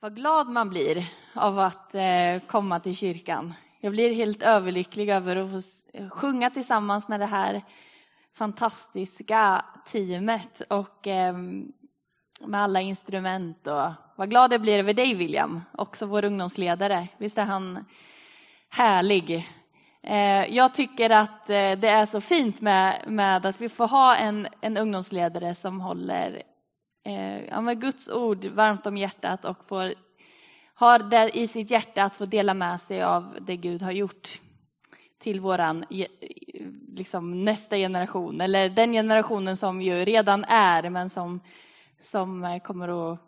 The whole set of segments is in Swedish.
Vad glad man blir av att eh, komma till kyrkan. Jag blir helt överlycklig över att få sjunga tillsammans med det här fantastiska teamet och ehm, med alla instrument. Och vad glad jag blir över dig William, också vår ungdomsledare. Visst är han härlig? Eh, jag tycker att eh, det är så fint med, med att vi får ha en, en ungdomsledare som håller Eh, ja, med Guds ord varmt om hjärtat och får, har det i sitt hjärta att få dela med sig av det Gud har gjort till våran eh, liksom, nästa generation, eller den generationen som ju redan är, men som, som eh, kommer att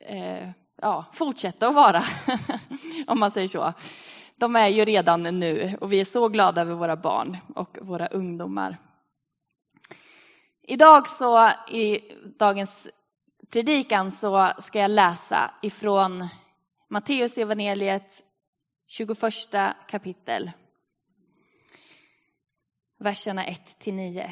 eh, ja, fortsätta att vara, om man säger så. De är ju redan nu och vi är så glada över våra barn och våra ungdomar. Idag så i dagens predikan så ska jag läsa ifrån Matteus evangeliet 21 kapitel. Verserna 1-9.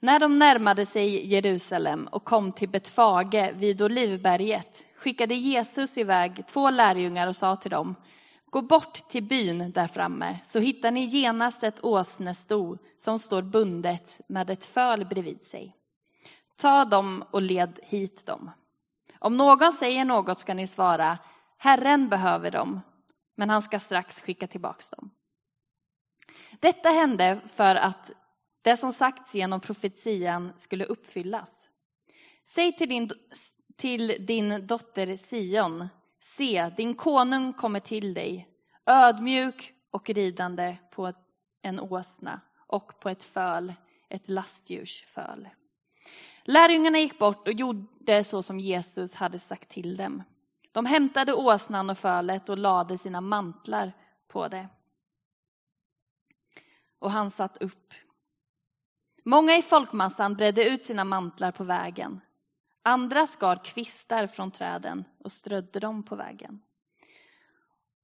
När de närmade sig Jerusalem och kom till Betfage vid Olivberget skickade Jesus iväg två lärjungar och sa till dem Gå bort till byn där framme så hittar ni genast ett åsnesto som står bundet med ett föl bredvid sig. Ta dem och led hit dem. Om någon säger något ska ni svara, Herren behöver dem, men han ska strax skicka tillbaks dem. Detta hände för att det som sagts genom profetian skulle uppfyllas. Säg till din, till din dotter Sion, se, din konung kommer till dig, ödmjuk och ridande på en åsna och på ett föl, ett lastdjurs föl. Lärjungarna gick bort och gjorde så som Jesus hade sagt till dem. De hämtade åsnan och fölet och lade sina mantlar på det. Och han satt upp. Många i folkmassan bredde ut sina mantlar på vägen. Andra skar kvistar från träden och strödde dem på vägen.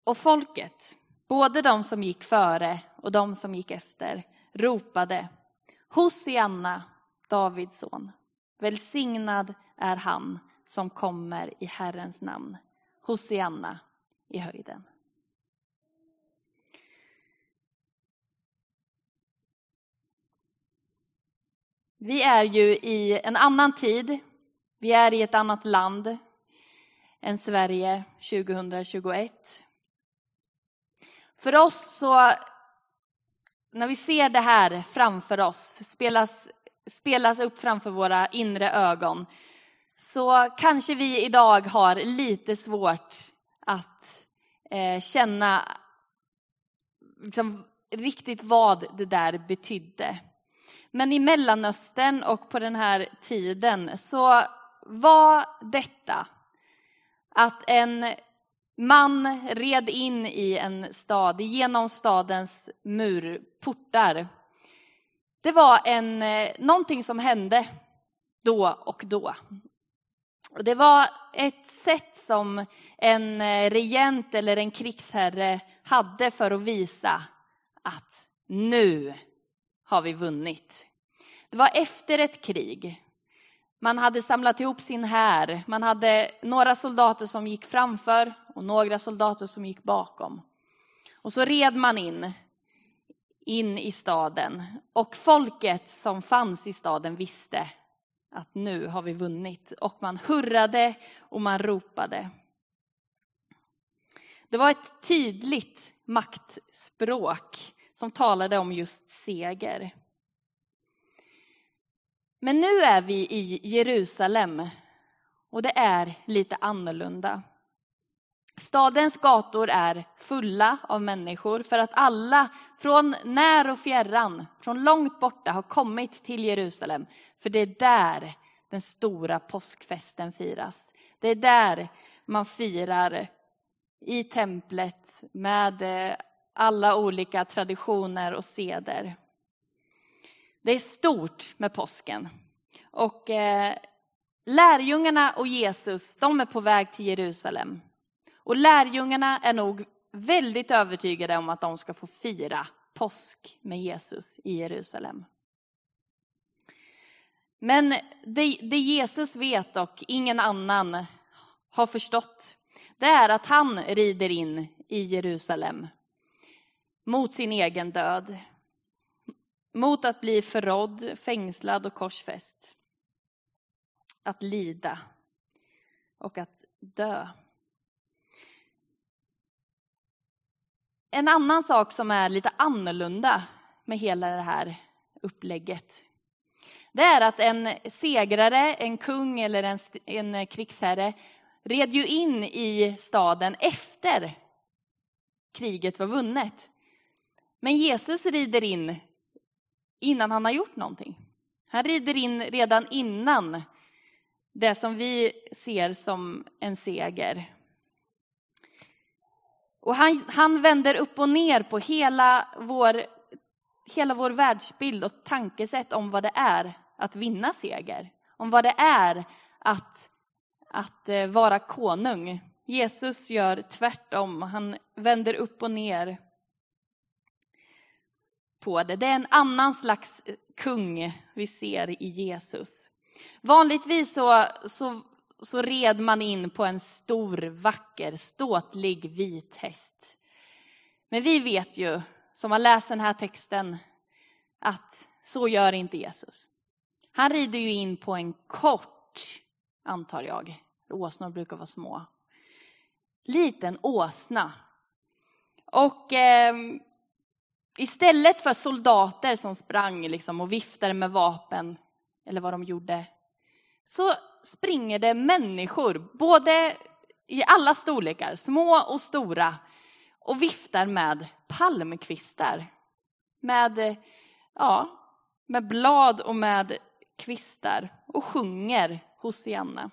Och folket, både de som gick före och de som gick efter, ropade Hosianna, Davids son. Välsignad är han som kommer i Herrens namn. Hosianna i höjden. Vi är ju i en annan tid. Vi är i ett annat land än Sverige 2021. För oss så, när vi ser det här framför oss, spelas spelas upp framför våra inre ögon så kanske vi idag har lite svårt att eh, känna liksom, riktigt vad det där betydde. Men i Mellanöstern och på den här tiden så var detta att en man red in i en stad, genom stadens murportar det var en, eh, någonting som hände då och då. Och det var ett sätt som en eh, regent eller en krigsherre hade för att visa att nu har vi vunnit. Det var efter ett krig. Man hade samlat ihop sin här. Man hade några soldater som gick framför och några soldater som gick bakom. Och så red man in in i staden. Och folket som fanns i staden visste att nu har vi vunnit. Och man hurrade och man ropade. Det var ett tydligt maktspråk som talade om just seger. Men nu är vi i Jerusalem och det är lite annorlunda. Stadens gator är fulla av människor för att alla från när och fjärran, från långt borta har kommit till Jerusalem. För det är där den stora påskfesten firas. Det är där man firar i templet med eh, alla olika traditioner och seder. Det är stort med påsken. Och eh, lärjungarna och Jesus, de är på väg till Jerusalem. Och lärjungarna är nog väldigt övertygade om att de ska få fira påsk med Jesus i Jerusalem. Men det, det Jesus vet och ingen annan har förstått, det är att han rider in i Jerusalem mot sin egen död, mot att bli förrådd, fängslad och korsfäst. Att lida och att dö. En annan sak som är lite annorlunda med hela det här upplägget, det är att en segrare, en kung eller en, en krigsherre red ju in i staden efter kriget var vunnet. Men Jesus rider in innan han har gjort någonting. Han rider in redan innan det som vi ser som en seger. Och han, han vänder upp och ner på hela vår, hela vår världsbild och tankesätt om vad det är att vinna seger. Om vad det är att, att eh, vara konung. Jesus gör tvärtom. Han vänder upp och ner på det. Det är en annan slags kung vi ser i Jesus. Vanligtvis så, så, så red man in på en stor, vacker, ståtlig vit häst. Men vi vet ju, som har läst den här texten, att så gör inte Jesus. Han rider ju in på en kort, antar jag, åsnor brukar vara små, liten åsna. Och eh, istället för soldater som sprang liksom och viftade med vapen, eller vad de gjorde, så springer det människor, både i alla storlekar, små och stora, och viftar med palmkvistar. Med, ja, med blad och med kvistar och sjunger Hosianna.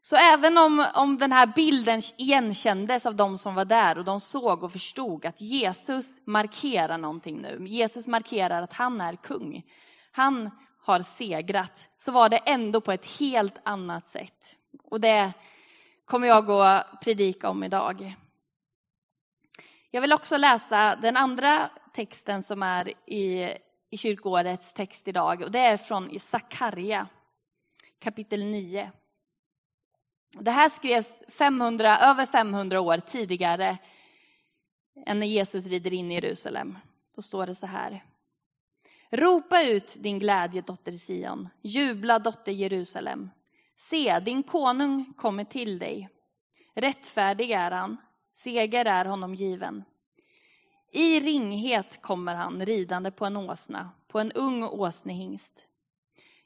Så även om, om den här bilden igenkändes av de som var där och de såg och förstod att Jesus markerar någonting nu. Jesus markerar att han är kung. Han har segrat. Så var det ändå på ett helt annat sätt. Och det kommer jag att predika om idag. Jag vill också läsa den andra texten som är i, i kyrkårets text idag. Och det är från Sakarja kapitel 9. Det här skrevs 500, över 500 år tidigare än när Jesus rider in i Jerusalem. Då står det så här. Ropa ut din glädje, dotter Sion. Jubla, dotter Jerusalem. Se, din konung kommer till dig. Rättfärdig är han, seger är honom given. I ringhet kommer han ridande på en åsna, på en ung åsnehingst.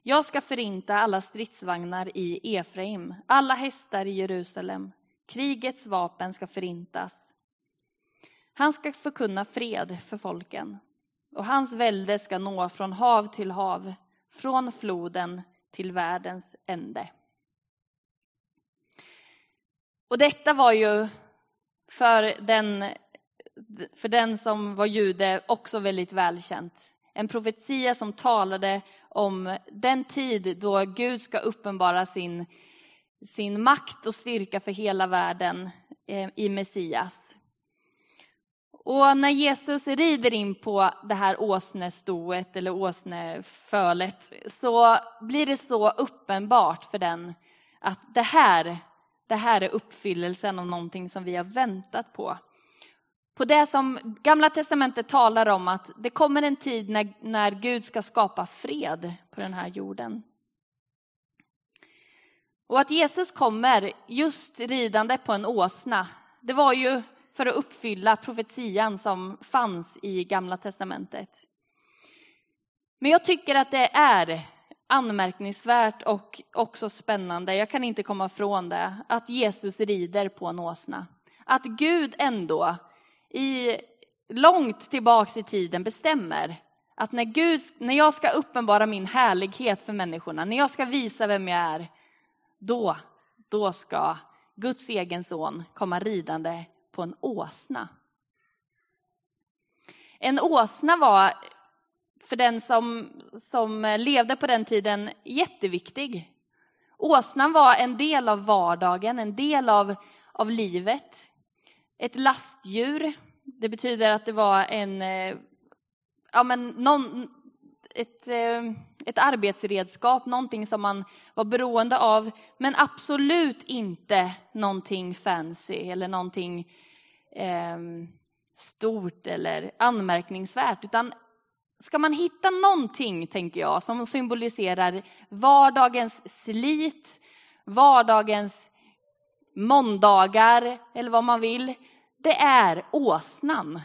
Jag ska förinta alla stridsvagnar i Efraim, alla hästar i Jerusalem. Krigets vapen ska förintas. Han ska förkunna fred för folken, och hans välde ska nå från hav till hav, från floden till världens ände. Och detta var ju för den, för den som var jude också väldigt välkänt. En profetia som talade om den tid då Gud ska uppenbara sin, sin makt och styrka för hela världen eh, i Messias. Och när Jesus rider in på det här åsnestoet eller åsnefölet så blir det så uppenbart för den att det här, det här är uppfyllelsen av någonting som vi har väntat på på det som Gamla Testamentet talar om att det kommer en tid när, när Gud ska skapa fred på den här jorden. Och att Jesus kommer just ridande på en åsna, det var ju för att uppfylla profetian som fanns i Gamla Testamentet. Men jag tycker att det är anmärkningsvärt och också spännande, jag kan inte komma ifrån det, att Jesus rider på en åsna. Att Gud ändå i, långt tillbaks i tiden bestämmer att när, Gud, när jag ska uppenbara min härlighet för människorna, när jag ska visa vem jag är, då, då ska Guds egen son komma ridande på en åsna. En åsna var för den som, som levde på den tiden jätteviktig. Åsnan var en del av vardagen, en del av, av livet ett lastdjur. Det betyder att det var en, eh, ja men någon, ett, eh, ett arbetsredskap, någonting som man var beroende av, men absolut inte någonting fancy eller någonting eh, stort eller anmärkningsvärt, utan ska man hitta någonting, tänker jag, som symboliserar vardagens slit, vardagens måndagar eller vad man vill, det är åsnan.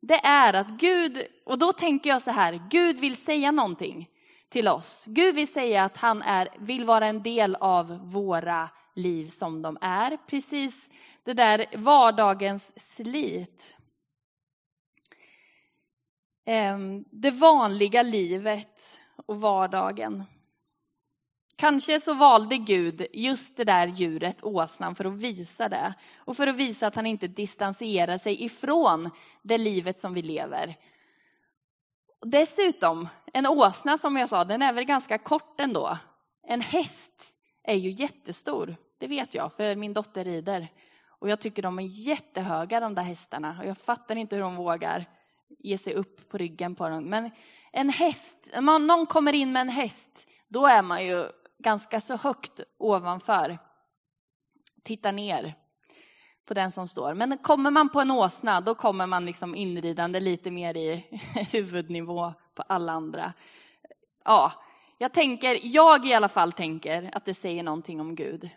Det är att Gud, och då tänker jag så här, Gud vill säga någonting till oss. Gud vill säga att han är, vill vara en del av våra liv som de är. Precis det där vardagens slit. Ehm, det vanliga livet och vardagen. Kanske så valde Gud just det där djuret, åsnan, för att visa det. Och för att visa att han inte distanserar sig ifrån det livet som vi lever. Dessutom, en åsna som jag sa, den är väl ganska kort ändå. En häst är ju jättestor, det vet jag, för min dotter rider. Och jag tycker de är jättehöga de där hästarna. Och jag fattar inte hur de vågar ge sig upp på ryggen på dem. Men en häst, om någon kommer in med en häst, då är man ju ganska så högt ovanför. Titta ner på den som står. Men kommer man på en åsna, då kommer man liksom inridande lite mer i huvudnivå på alla andra. Ja, jag tänker, jag i alla fall tänker att det säger någonting om Gud.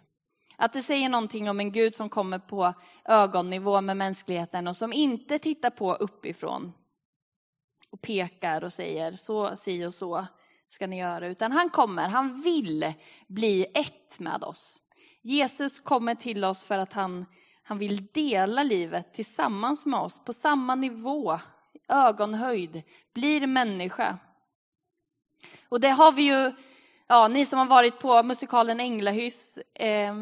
Att det säger någonting om en Gud som kommer på ögonnivå med mänskligheten och som inte tittar på uppifrån och pekar och säger så, si och så ska ni göra. Utan han kommer, han vill bli ett med oss. Jesus kommer till oss för att han, han vill dela livet tillsammans med oss på samma nivå, ögonhöjd, blir människa. Och det har vi ju, ja, ni som har varit på musikalen Änglahyss, eh,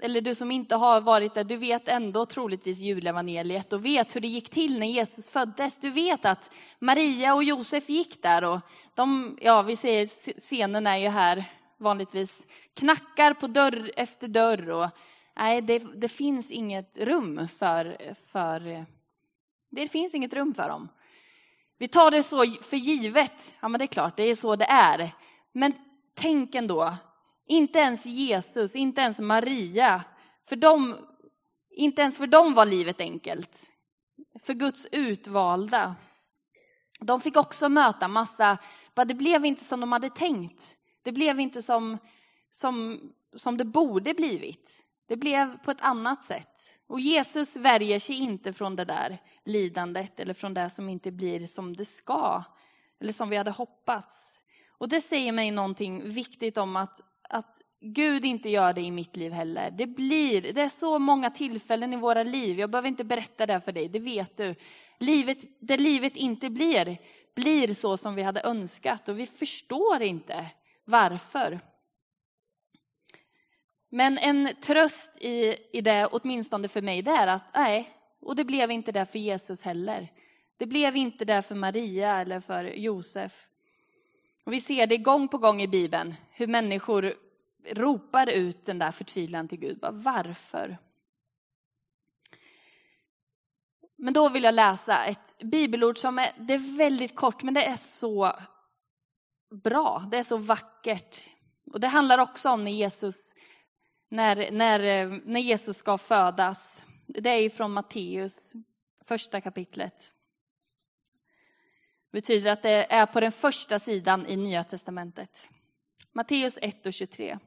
eller du som inte har varit där, du vet ändå troligtvis julevangeliet och vet hur det gick till när Jesus föddes. Du vet att Maria och Josef gick där och de, ja vi ser scenen är ju här vanligtvis, knackar på dörr efter dörr och nej, det, det finns inget rum för, för, det finns inget rum för dem. Vi tar det så för givet, ja men det är klart, det är så det är. Men tänk ändå inte ens Jesus, inte ens Maria, för dem, inte ens för dem var livet enkelt. För Guds utvalda. De fick också möta massa, det blev inte som de hade tänkt. Det blev inte som, som, som det borde blivit. Det blev på ett annat sätt. Och Jesus värjer sig inte från det där lidandet eller från det som inte blir som det ska. Eller som vi hade hoppats. Och det säger mig någonting viktigt om att att Gud inte gör det i mitt liv heller. Det blir, det är så många tillfällen i våra liv, jag behöver inte berätta det för dig, det vet du. Livet, det livet inte blir, blir så som vi hade önskat och vi förstår inte varför. Men en tröst i, i det, åtminstone för mig, det är att nej, och det blev inte det för Jesus heller. Det blev inte det för Maria eller för Josef. Och vi ser det gång på gång i Bibeln, hur människor ropar ut den där förtvivlan till Gud. Varför? Men då vill jag läsa ett bibelord som är, det är väldigt kort, men det är så bra. Det är så vackert. Och det handlar också om när Jesus, när, när, eh, när Jesus ska födas. Det är från Matteus, första kapitlet. Det betyder att det är på den första sidan i Nya Testamentet. Matteus 1 och 23.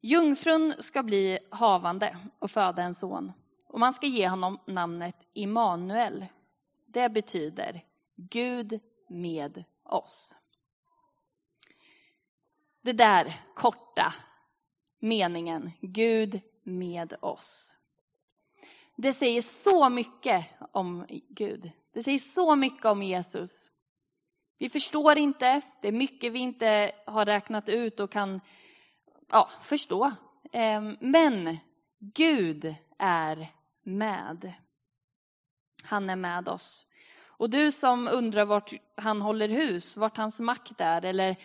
Jungfrun ska bli havande och föda en son och man ska ge honom namnet Immanuel. Det betyder Gud med oss. Det där korta meningen, Gud med oss. Det säger så mycket om Gud. Det säger så mycket om Jesus. Vi förstår inte, det är mycket vi inte har räknat ut och kan ja, förstå. Ehm, men Gud är med. Han är med oss. Och du som undrar vart han håller hus, vart hans makt är, eller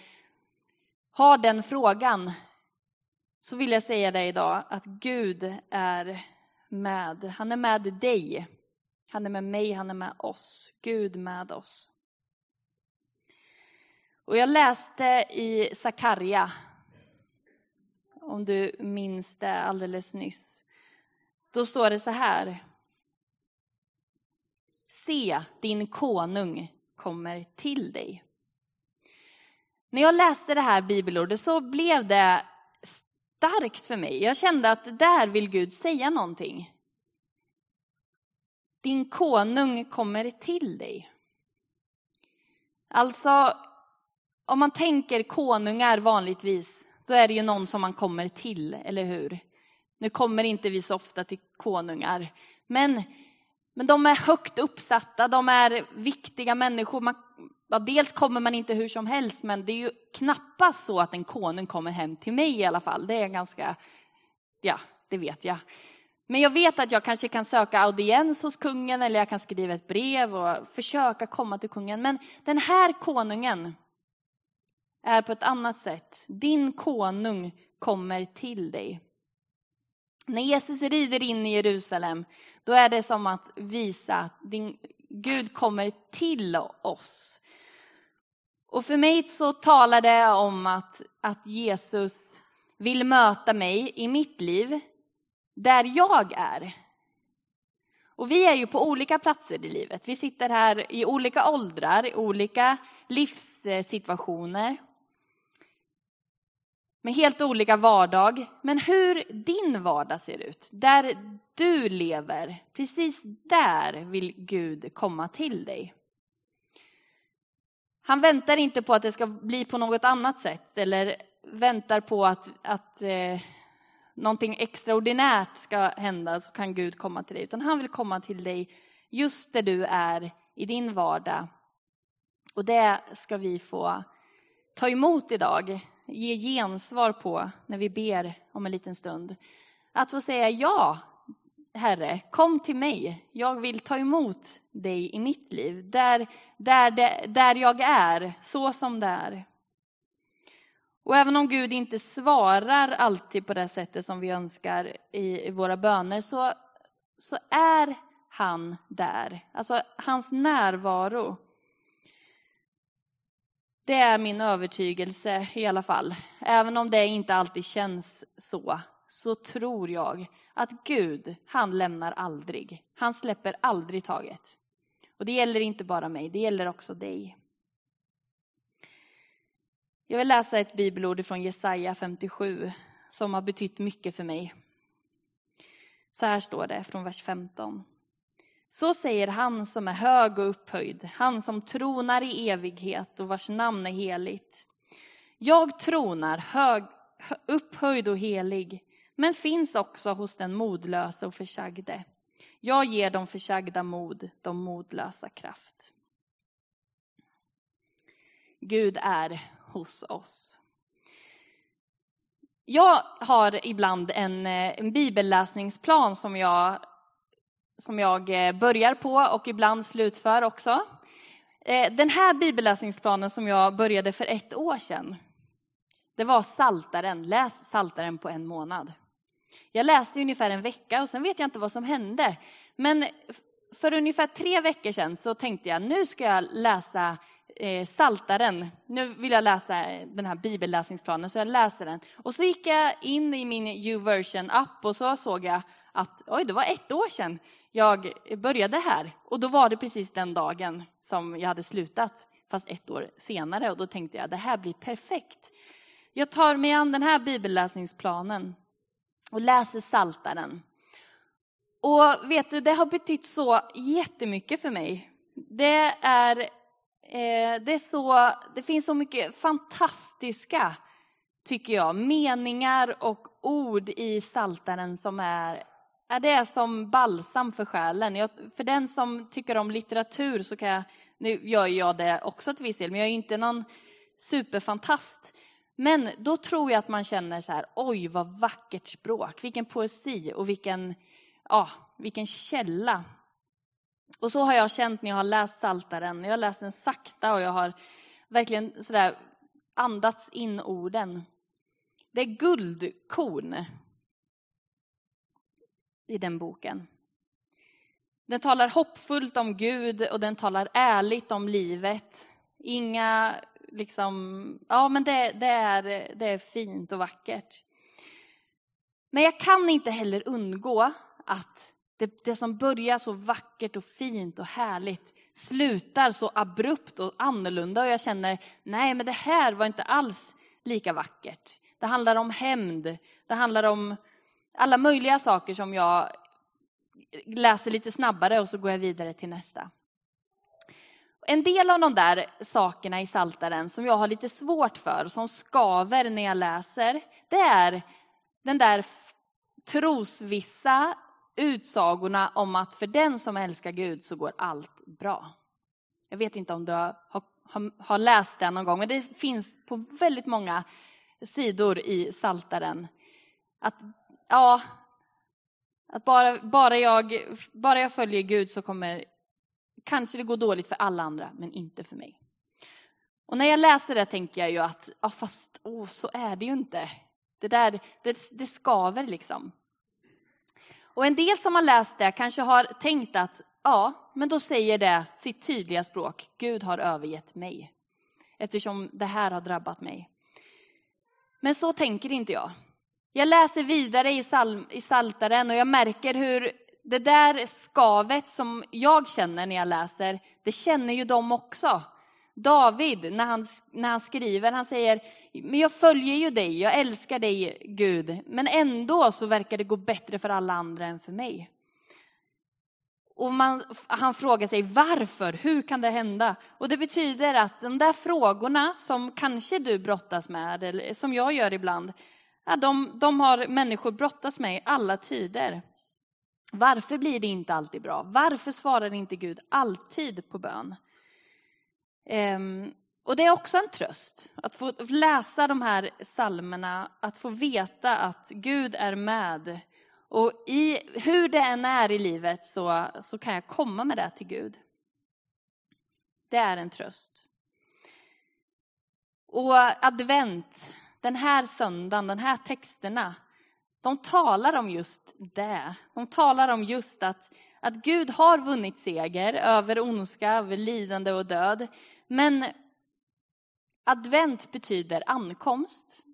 har den frågan, så vill jag säga dig idag att Gud är med. Han är med dig. Han är med mig, han är med oss. Gud med oss. Och jag läste i Sakarja, om du minns det alldeles nyss. Då står det så här. Se, din konung kommer till dig. När jag läste det här bibelordet så blev det starkt för mig. Jag kände att där vill Gud säga någonting. Din konung kommer till dig. Alltså, om man tänker konungar vanligtvis, då är det ju någon som man kommer till, eller hur? Nu kommer inte vi så ofta till konungar, men, men de är högt uppsatta, de är viktiga människor. Man, ja, dels kommer man inte hur som helst, men det är ju knappast så att en konung kommer hem till mig i alla fall. Det är ganska, ja, det vet jag. Men jag vet att jag kanske kan söka audiens hos kungen eller jag kan skriva ett brev och försöka komma till kungen. Men den här konungen är på ett annat sätt. Din konung kommer till dig. När Jesus rider in i Jerusalem, då är det som att visa att din Gud kommer till oss. Och för mig så talar det om att, att Jesus vill möta mig i mitt liv, där jag är. Och vi är ju på olika platser i livet. Vi sitter här i olika åldrar, i olika livssituationer. Med helt olika vardag. Men hur din vardag ser ut, där du lever, precis där vill Gud komma till dig. Han väntar inte på att det ska bli på något annat sätt eller väntar på att, att eh, någonting extraordinärt ska hända så kan Gud komma till dig. Utan han vill komma till dig just där du är i din vardag. Och det ska vi få ta emot idag, ge gensvar på när vi ber om en liten stund. Att få säga ja, Herre, kom till mig. Jag vill ta emot dig i mitt liv, där, där, där jag är, så som det är. Och även om Gud inte svarar alltid på det sättet som vi önskar i, i våra böner, så, så är han där. Alltså hans närvaro. Det är min övertygelse i alla fall. Även om det inte alltid känns så, så tror jag att Gud, han lämnar aldrig. Han släpper aldrig taget. Och det gäller inte bara mig, det gäller också dig. Jag vill läsa ett bibelord från Jesaja 57 som har betytt mycket för mig. Så här står det från vers 15. Så säger han som är hög och upphöjd, han som tronar i evighet och vars namn är heligt. Jag tronar hög, upphöjd och helig, men finns också hos den modlösa och försagde. Jag ger de försagda mod, de modlösa kraft. Gud är hos oss. Jag har ibland en, eh, en bibelläsningsplan som jag, som jag eh, börjar på och ibland slutför också. Eh, den här bibelläsningsplanen som jag började för ett år sedan, det var Saltaren. Läs Saltaren på en månad. Jag läste ungefär en vecka och sen vet jag inte vad som hände. Men för ungefär tre veckor sedan så tänkte jag nu ska jag läsa eh, Saltaren. Nu vill jag läsa eh, den här bibelläsningsplanen, så jag läser den. Och så gick jag in i min YouVersion-app och så såg jag att oj, det var ett år sedan jag började här. Och då var det precis den dagen som jag hade slutat, fast ett år senare. Och då tänkte jag, det här blir perfekt. Jag tar mig an den här bibelläsningsplanen och läser Saltaren. Och vet du, det har betytt så jättemycket för mig. Det är Eh, det, är så, det finns så mycket fantastiska, tycker jag, meningar och ord i Saltaren som är, är det som balsam för själen. Jag, för den som tycker om litteratur så kan jag, nu gör jag det också till viss del, men jag är inte någon superfantast. Men då tror jag att man känner så här, oj vad vackert språk, vilken poesi och vilken, ja, vilken källa och så har jag känt när jag har läst Saltaren. Jag har läst den sakta och jag har verkligen sådär andats in orden. Det är guldkorn i den boken. Den talar hoppfullt om Gud och den talar ärligt om livet. Inga, liksom, ja men det, det, är, det är fint och vackert. Men jag kan inte heller undgå att det, det som börjar så vackert och fint och härligt slutar så abrupt och annorlunda och jag känner, nej men det här var inte alls lika vackert. Det handlar om hämnd, det handlar om alla möjliga saker som jag läser lite snabbare och så går jag vidare till nästa. En del av de där sakerna i Saltaren som jag har lite svårt för, som skaver när jag läser, det är den där trosvissa utsagorna om att för den som älskar Gud så går allt bra. Jag vet inte om du har, har, har läst den någon gång, men det finns på väldigt många sidor i Saltaren. Att, ja, att bara, bara, jag, bara jag följer Gud så kommer kanske det går dåligt för alla andra, men inte för mig. Och när jag läser det tänker jag ju att, ja fast oh, så är det ju inte. Det där, det, det skaver liksom. Och en del som har läst det kanske har tänkt att, ja, men då säger det sitt tydliga språk, Gud har övergett mig. Eftersom det här har drabbat mig. Men så tänker inte jag. Jag läser vidare i, psalm, i Saltaren och jag märker hur det där skavet som jag känner när jag läser, det känner ju de också. David, när han, när han skriver, han säger, men jag följer ju dig, jag älskar dig Gud, men ändå så verkar det gå bättre för alla andra än för mig. Och man, han frågar sig varför, hur kan det hända? Och det betyder att de där frågorna som kanske du brottas med, eller som jag gör ibland, ja, de, de har människor brottats med i alla tider. Varför blir det inte alltid bra? Varför svarar inte Gud alltid på bön? Ehm, och det är också en tröst att få läsa de här salmerna, att få veta att Gud är med. Och i, hur det än är i livet så, så kan jag komma med det till Gud. Det är en tröst. Och advent, den här söndagen, de här texterna, de talar om just det. De talar om just att, att Gud har vunnit seger över ondska, över lidande och död. Men advent betyder ankomst.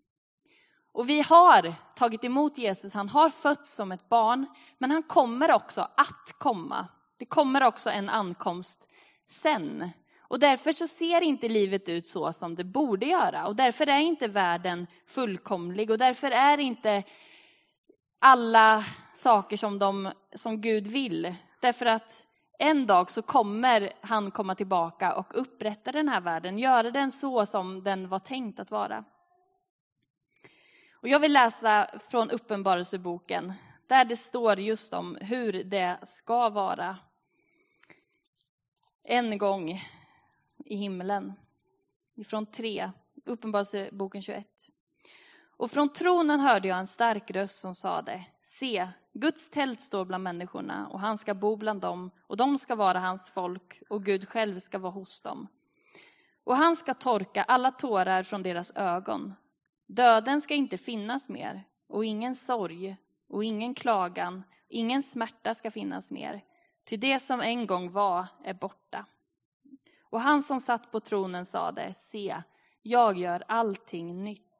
Och vi har tagit emot Jesus, han har fötts som ett barn, men han kommer också att komma. Det kommer också en ankomst sen. Och därför så ser inte livet ut så som det borde göra. Och därför är inte världen fullkomlig och därför är inte alla saker som, de, som Gud vill. Därför att en dag så kommer han komma tillbaka och upprätta den här världen, göra den så som den var tänkt att vara. Och jag vill läsa från Uppenbarelseboken, där det står just om hur det ska vara en gång i himlen. Ifrån 3, Uppenbarelseboken 21. Och från tronen hörde jag en stark röst som sade, se, Guds tält står bland människorna och han ska bo bland dem och de ska vara hans folk och Gud själv ska vara hos dem. Och han ska torka alla tårar från deras ögon. Döden ska inte finnas mer och ingen sorg och ingen klagan, ingen smärta ska finnas mer. Till det som en gång var är borta. Och han som satt på tronen sade, se, jag gör allting nytt.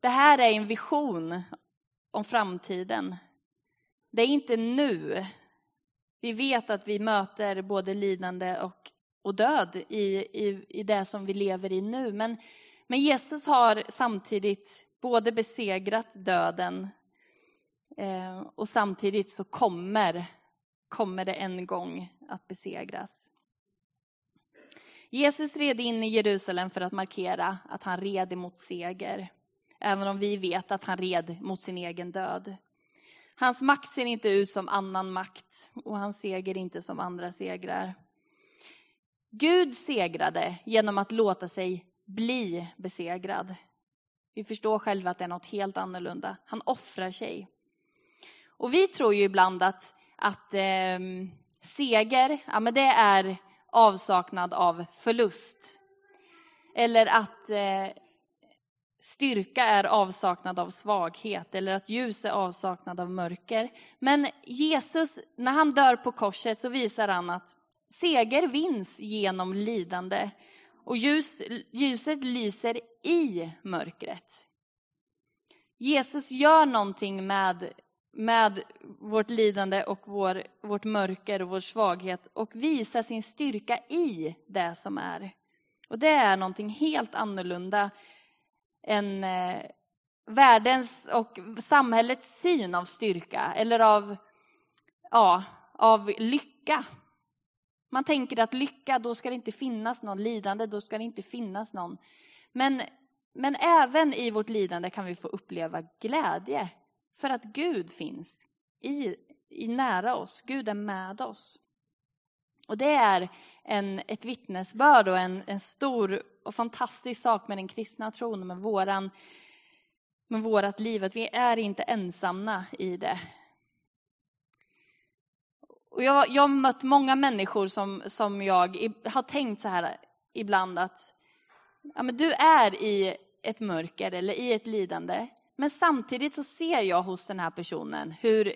Det här är en vision om framtiden. Det är inte nu. Vi vet att vi möter både lidande och, och död i, i, i det som vi lever i nu. Men, men Jesus har samtidigt både besegrat döden eh, och samtidigt så kommer, kommer det en gång att besegras. Jesus red in i Jerusalem för att markera att han red emot seger även om vi vet att han red mot sin egen död. Hans makt ser inte ut som annan makt och hans seger inte som andra segrar. Gud segrade genom att låta sig bli besegrad. Vi förstår själva att det är något helt annorlunda. Han offrar sig. Och vi tror ju ibland att, att eh, seger, ja, men det är avsaknad av förlust. Eller att eh, styrka är avsaknad av svaghet eller att ljus är avsaknad av mörker. Men Jesus, när han dör på korset så visar han att seger vinns genom lidande och ljus, ljuset lyser i mörkret. Jesus gör någonting med, med vårt lidande och vår, vårt mörker och vår svaghet och visar sin styrka i det som är. Och det är någonting helt annorlunda en eh, världens och samhällets syn av styrka eller av, ja, av lycka. Man tänker att lycka, då ska det inte finnas någon lidande, då ska det inte finnas någon. Men, men även i vårt lidande kan vi få uppleva glädje. För att Gud finns i, i nära oss, Gud är med oss. Och det är en, ett vittnesbörd och en, en stor och fantastisk sak med den kristna tron, med, våran, med vårat liv, att vi är inte ensamma i det. Och jag, jag har mött många människor som, som jag har tänkt så här ibland att ja, men du är i ett mörker eller i ett lidande. Men samtidigt så ser jag hos den här personen hur,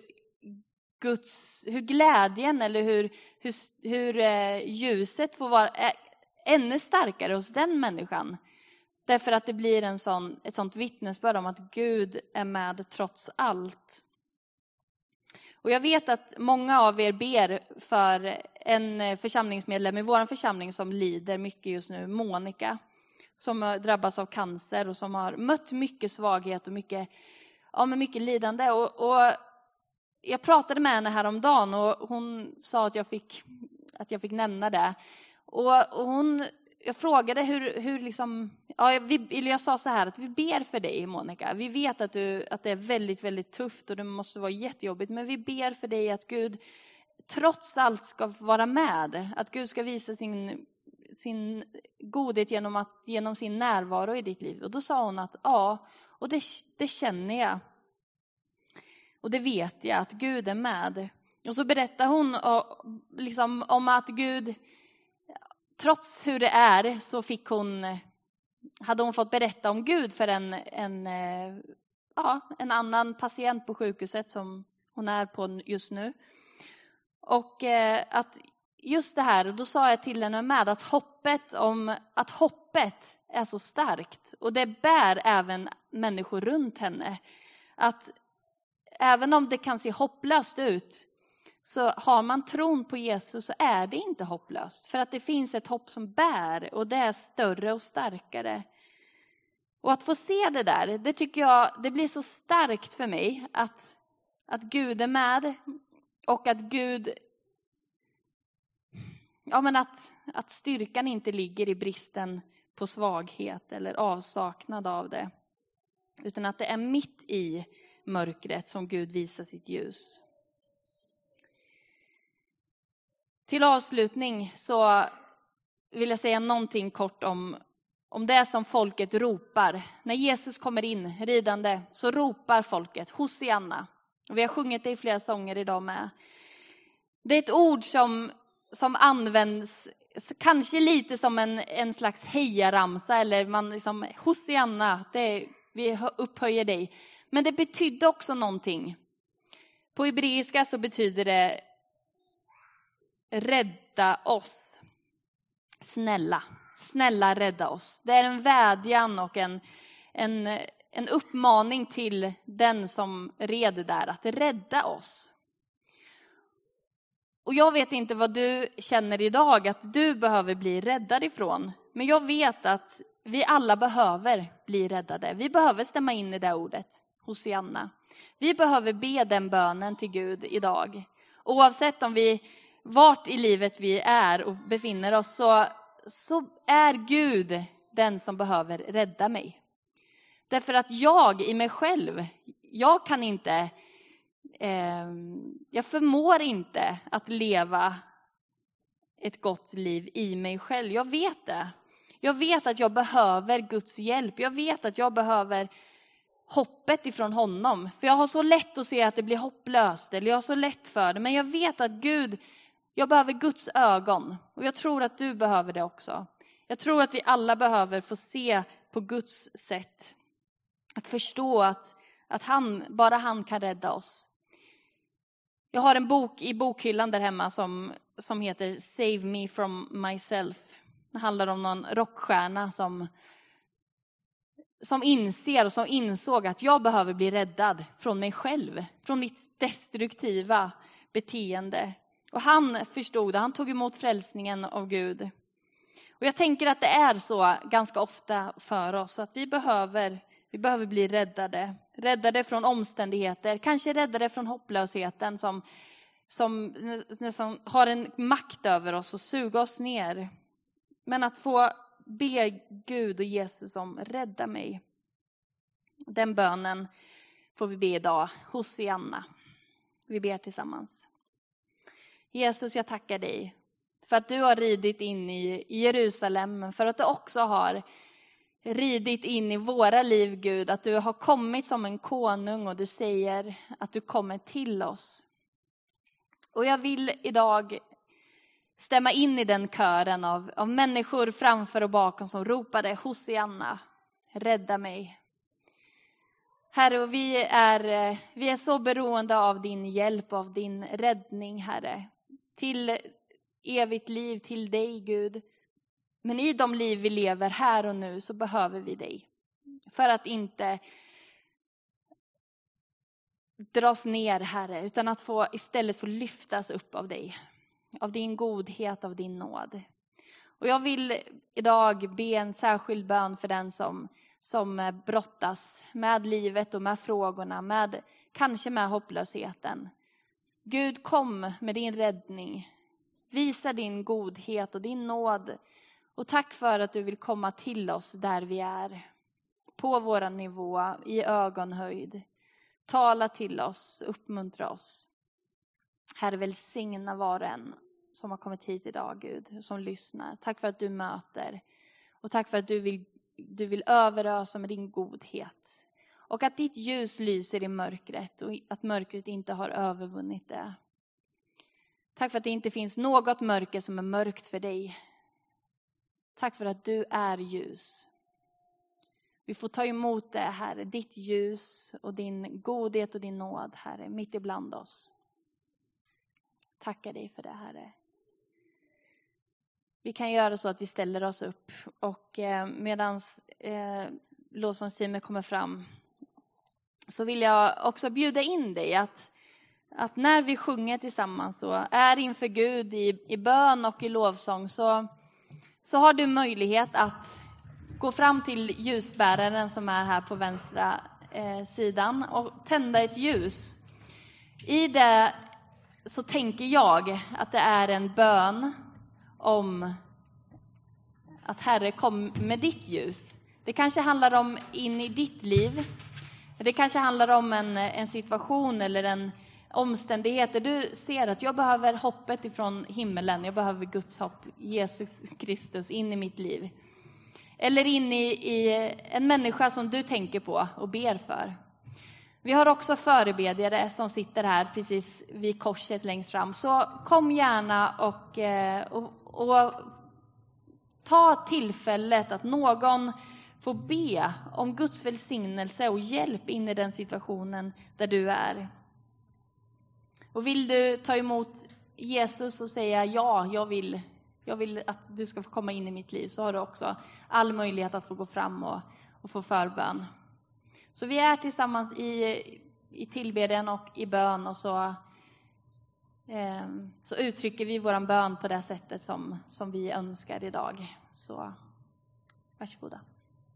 Guds, hur glädjen eller hur, hur, hur eh, ljuset får vara eh, ännu starkare hos den människan. Därför att det blir en sån, ett sånt vittnesbörd om att Gud är med trots allt. Och jag vet att många av er ber för en eh, församlingsmedlem i vår församling som lider mycket just nu, Monica, som drabbas av cancer och som har mött mycket svaghet och mycket, ja, men mycket lidande. Och, och jag pratade med henne häromdagen och hon sa att jag fick, att jag fick nämna det. Och, och hon, jag frågade hur, hur liksom, ja, vi, jag sa så här att vi ber för dig Monica. Vi vet att, du, att det är väldigt, väldigt tufft och det måste vara jättejobbigt. Men vi ber för dig att Gud trots allt ska vara med. Att Gud ska visa sin, sin godhet genom, att, genom sin närvaro i ditt liv. Och då sa hon att ja, och det, det känner jag. Och det vet jag, att Gud är med. Och så berättar hon liksom, om att Gud, trots hur det är, så fick hon, hade hon fått berätta om Gud för en, en, eh, ja, en annan patient på sjukhuset som hon är på just nu. Och eh, att just det här, då sa jag till henne med att hoppet, om, att hoppet är så starkt och det bär även människor runt henne. Att även om det kan se hopplöst ut, så har man tron på Jesus så är det inte hopplöst. För att det finns ett hopp som bär och det är större och starkare. Och att få se det där, det tycker jag, det blir så starkt för mig att, att Gud är med och att Gud, ja men att, att styrkan inte ligger i bristen på svaghet eller avsaknad av det. Utan att det är mitt i mörkret som Gud visar sitt ljus. Till avslutning så vill jag säga någonting kort om, om det som folket ropar. När Jesus kommer in ridande så ropar folket Hosianna. Och vi har sjungit det i flera sånger idag med. Det är ett ord som, som används kanske lite som en, en slags hejaramsa eller man liksom, Hosianna, det, vi upphöjer dig. Men det betydde också någonting. På hebreiska så betyder det rädda oss. Snälla, snälla rädda oss. Det är en vädjan och en, en, en uppmaning till den som red där att rädda oss. Och jag vet inte vad du känner idag att du behöver bli räddad ifrån. Men jag vet att vi alla behöver bli räddade. Vi behöver stämma in i det ordet. Hosianna. Vi behöver be den bönen till Gud idag. Oavsett om vi, vart i livet vi är och befinner oss, så, så är Gud den som behöver rädda mig. Därför att jag i mig själv, jag kan inte, eh, jag förmår inte att leva ett gott liv i mig själv. Jag vet det. Jag vet att jag behöver Guds hjälp. Jag vet att jag behöver hoppet ifrån honom. För jag har så lätt att se att det blir hopplöst, eller jag har så lätt för det. Men jag vet att Gud, jag behöver Guds ögon. Och jag tror att du behöver det också. Jag tror att vi alla behöver få se på Guds sätt. Att förstå att, att han, bara han kan rädda oss. Jag har en bok i bokhyllan där hemma som, som heter Save me from myself. Det handlar om någon rockstjärna som, som inser och som insåg att jag behöver bli räddad från mig själv, från mitt destruktiva beteende. Och han förstod det, han tog emot frälsningen av Gud. Och jag tänker att det är så ganska ofta för oss, att vi behöver, vi behöver bli räddade. Räddade från omständigheter, kanske räddade från hopplösheten som, som nästan har en makt över oss och suga oss ner. Men att få be Gud och Jesus om rädda mig. Den bönen får vi be idag, Hosianna. Vi ber tillsammans. Jesus, jag tackar dig för att du har ridit in i Jerusalem, för att du också har ridit in i våra liv, Gud, att du har kommit som en konung och du säger att du kommer till oss. Och jag vill idag stämma in i den kören av, av människor framför och bakom som ropade Hosianna, rädda mig. Herre, vi är, eh, vi är så beroende av din hjälp, av din räddning, Herre. Till evigt liv, till dig, Gud. Men i de liv vi lever här och nu så behöver vi dig. För att inte dras ner, Herre, utan att få, istället få lyftas upp av dig. Av din godhet, av din nåd. Och jag vill idag be en särskild bön för den som, som eh, brottas med livet och med frågorna, med, kanske med hopplösheten. Gud, kom med din räddning. Visa din godhet och din nåd. Och tack för att du vill komma till oss där vi är. På vår nivå, i ögonhöjd. Tala till oss, uppmuntra oss. Herre, välsigna var och en som har kommit hit idag, Gud, som lyssnar. Tack för att du möter. Och tack för att du vill, du vill överösa med din godhet. Och att ditt ljus lyser i mörkret och att mörkret inte har övervunnit det. Tack för att det inte finns något mörker som är mörkt för dig. Tack för att du är ljus. Vi får ta emot det, Herre, ditt ljus och din godhet och din nåd, Herre, mitt ibland oss. Tackar dig för det, Herre. Vi kan göra så att vi ställer oss upp och eh, medan eh, lovsångsteamet kommer fram så vill jag också bjuda in dig att, att när vi sjunger tillsammans och är inför Gud i, i bön och i lovsång så, så har du möjlighet att gå fram till ljusbäraren som är här på vänstra eh, sidan och tända ett ljus. I det så tänker jag att det är en bön om att Herre kom med ditt ljus. Det kanske handlar om in i ditt liv. Det kanske handlar om en, en situation eller en omständighet där du ser att jag behöver hoppet ifrån himmelen. Jag behöver Guds hopp, Jesus Kristus, in i mitt liv. Eller in i, i en människa som du tänker på och ber för. Vi har också förebedjare som sitter här precis vid korset längst fram. Så kom gärna och, eh, och, och ta tillfället att någon får be om Guds välsignelse och hjälp in i den situationen där du är. Och vill du ta emot Jesus och säga ja, jag vill, jag vill att du ska få komma in i mitt liv, så har du också all möjlighet att få gå fram och, och få förbön. Så vi är tillsammans i, i tillbedjan och i bön och så, eh, så uttrycker vi vår bön på det sättet som, som vi önskar idag. Så varsågoda.